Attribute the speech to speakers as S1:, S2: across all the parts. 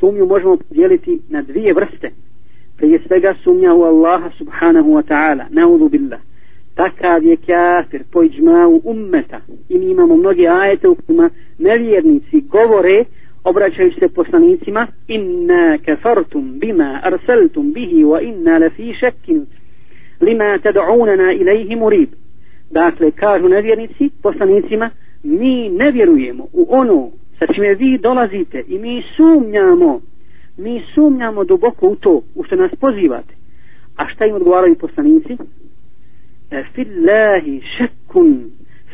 S1: sumnju možemo podijeliti na dvije vrste. Prije svega sumnja u Allaha subhanahu wa ta'ala, naudu billah. Takav je kafir po iđmau ummeta. I mi imamo mnoge ajete u kojima nevjernici govore, obraćaju se poslanicima, inna kafartum bima arsaltum bihi wa inna lafi šekin lima tad'unana ilaihi murib. Dakle, kažu nevjernici poslanicima, mi ne vjerujemo u ono sa čime vi dolazite i mi sumnjamo mi sumnjamo duboko u to u što nas pozivate. A šta im odgovaraju poslanici? E fillahi šekkun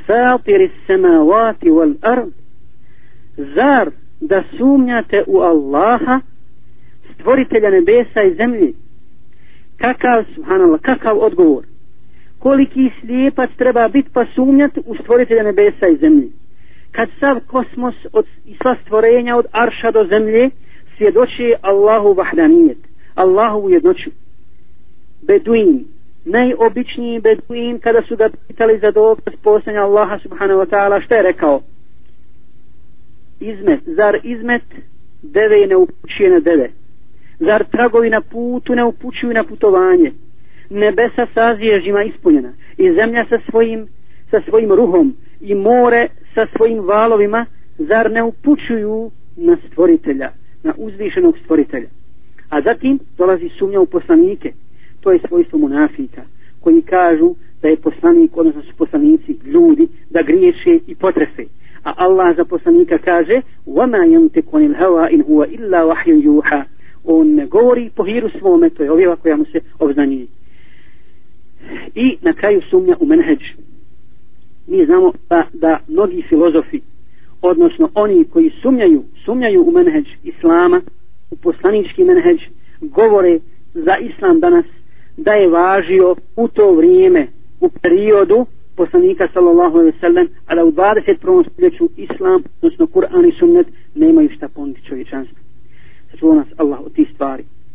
S1: fatiri samavati wal ard. Zar da sumnjate u Allaha stvoritelja nebesa i zemlje? Kakav subhanallah kakav odgovor? Koliki slijepac treba biti pa sumnjati u stvoritelja nebesa i zemlje? Kad sav kosmos od sva stvorenja od arša do zemlje svjedoči Allahu vahdanijet Allahu u jednoću. Beduin najobičniji beduin kada su ga pitali za dokaz postanja Allaha subhanahu wa ta'ala šta je rekao? Izmet zar izmet deve ne upućuje na deve? Zar tragovi na putu ne upućuju na putovanje? Nebesa sa zježima ispunjena i zemlja sa svojim sa svojim ruhom i more sa svojim valovima zar ne upućuju na stvoritelja na uzvišenog stvoritelja a zatim dolazi sumnja u poslanike to je svojstvo munafika koji kažu da je poslanik odnosno su poslanici ljudi da griješe i potrefe a Allah za poslanika kaže وَمَا يَمْتِكُ عَنِ الْهَوَا إِنْ هُوَ إِلَّا وَحْيٌ يُوحَا on ne govori po hiru svome to je objava koja mu se obznanjuje i na kraju sumnja u menheđ mi znamo da, da mnogi filozofi odnosno oni koji sumnjaju sumnjaju u menheđ islama u poslanički menheđ govore za islam danas da je važio u to vrijeme u periodu poslanika sallallahu alaihi sallam a da u 21. stoljeću islam odnosno Kur'an i sunnet nemaju šta poniti čovječanstvo sačuva nas Allah od tih stvari